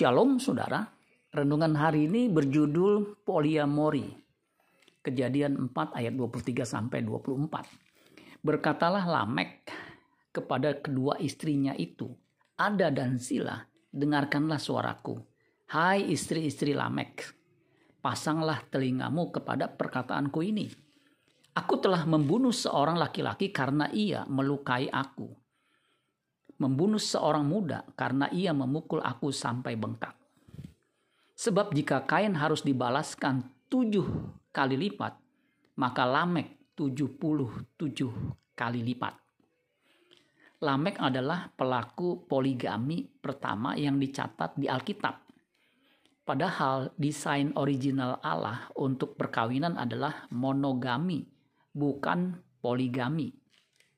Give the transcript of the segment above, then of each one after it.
Shalom saudara, renungan hari ini berjudul poliamori. Kejadian 4 ayat 23 sampai 24. Berkatalah Lamek kepada kedua istrinya itu, Ada dan Sila, dengarkanlah suaraku. Hai istri-istri Lamek, pasanglah telingamu kepada perkataanku ini. Aku telah membunuh seorang laki-laki karena ia melukai aku membunuh seorang muda karena ia memukul aku sampai bengkak. Sebab jika kain harus dibalaskan tujuh kali lipat, maka Lamek tujuh puluh tujuh kali lipat. Lamek adalah pelaku poligami pertama yang dicatat di Alkitab. Padahal desain original Allah untuk perkawinan adalah monogami, bukan poligami.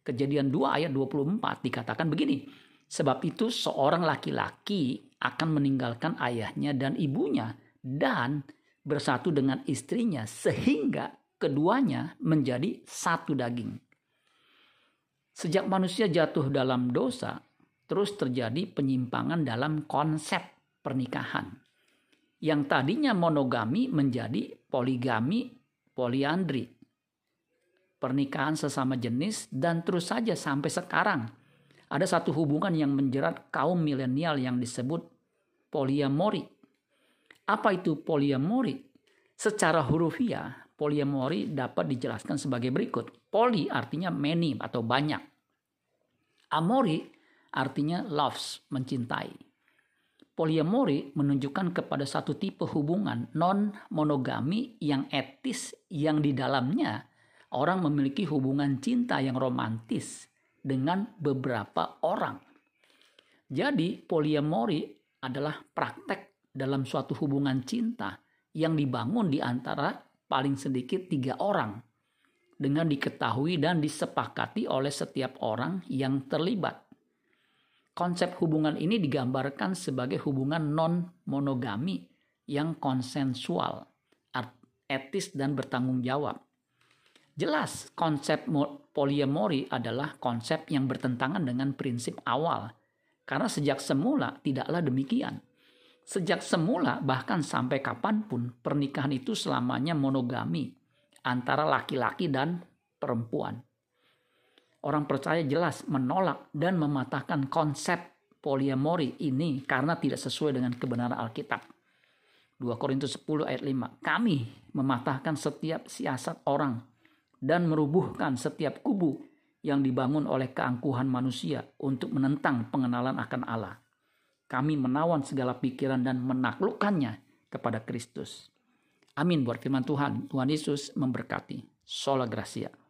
Kejadian 2 ayat 24 dikatakan begini. Sebab itu seorang laki-laki akan meninggalkan ayahnya dan ibunya dan bersatu dengan istrinya sehingga keduanya menjadi satu daging. Sejak manusia jatuh dalam dosa, terus terjadi penyimpangan dalam konsep pernikahan. Yang tadinya monogami menjadi poligami, poliandri pernikahan sesama jenis, dan terus saja sampai sekarang. Ada satu hubungan yang menjerat kaum milenial yang disebut poliamori. Apa itu poliamori? Secara hurufiah, poliamori dapat dijelaskan sebagai berikut. Poli artinya many atau banyak. Amori artinya loves, mencintai. Poliamori menunjukkan kepada satu tipe hubungan non-monogami yang etis yang di dalamnya orang memiliki hubungan cinta yang romantis dengan beberapa orang. Jadi, poliamori adalah praktek dalam suatu hubungan cinta yang dibangun di antara paling sedikit tiga orang dengan diketahui dan disepakati oleh setiap orang yang terlibat. Konsep hubungan ini digambarkan sebagai hubungan non-monogami yang konsensual, etis, dan bertanggung jawab Jelas konsep poliamori adalah konsep yang bertentangan dengan prinsip awal. Karena sejak semula tidaklah demikian. Sejak semula bahkan sampai kapan pun pernikahan itu selamanya monogami antara laki-laki dan perempuan. Orang percaya jelas menolak dan mematahkan konsep poliamori ini karena tidak sesuai dengan kebenaran Alkitab. 2 Korintus 10 ayat 5. Kami mematahkan setiap siasat orang dan merubuhkan setiap kubu yang dibangun oleh keangkuhan manusia untuk menentang pengenalan akan Allah. Kami menawan segala pikiran dan menaklukkannya kepada Kristus. Amin buat firman Tuhan. Tuhan Yesus memberkati. Sola Gracia.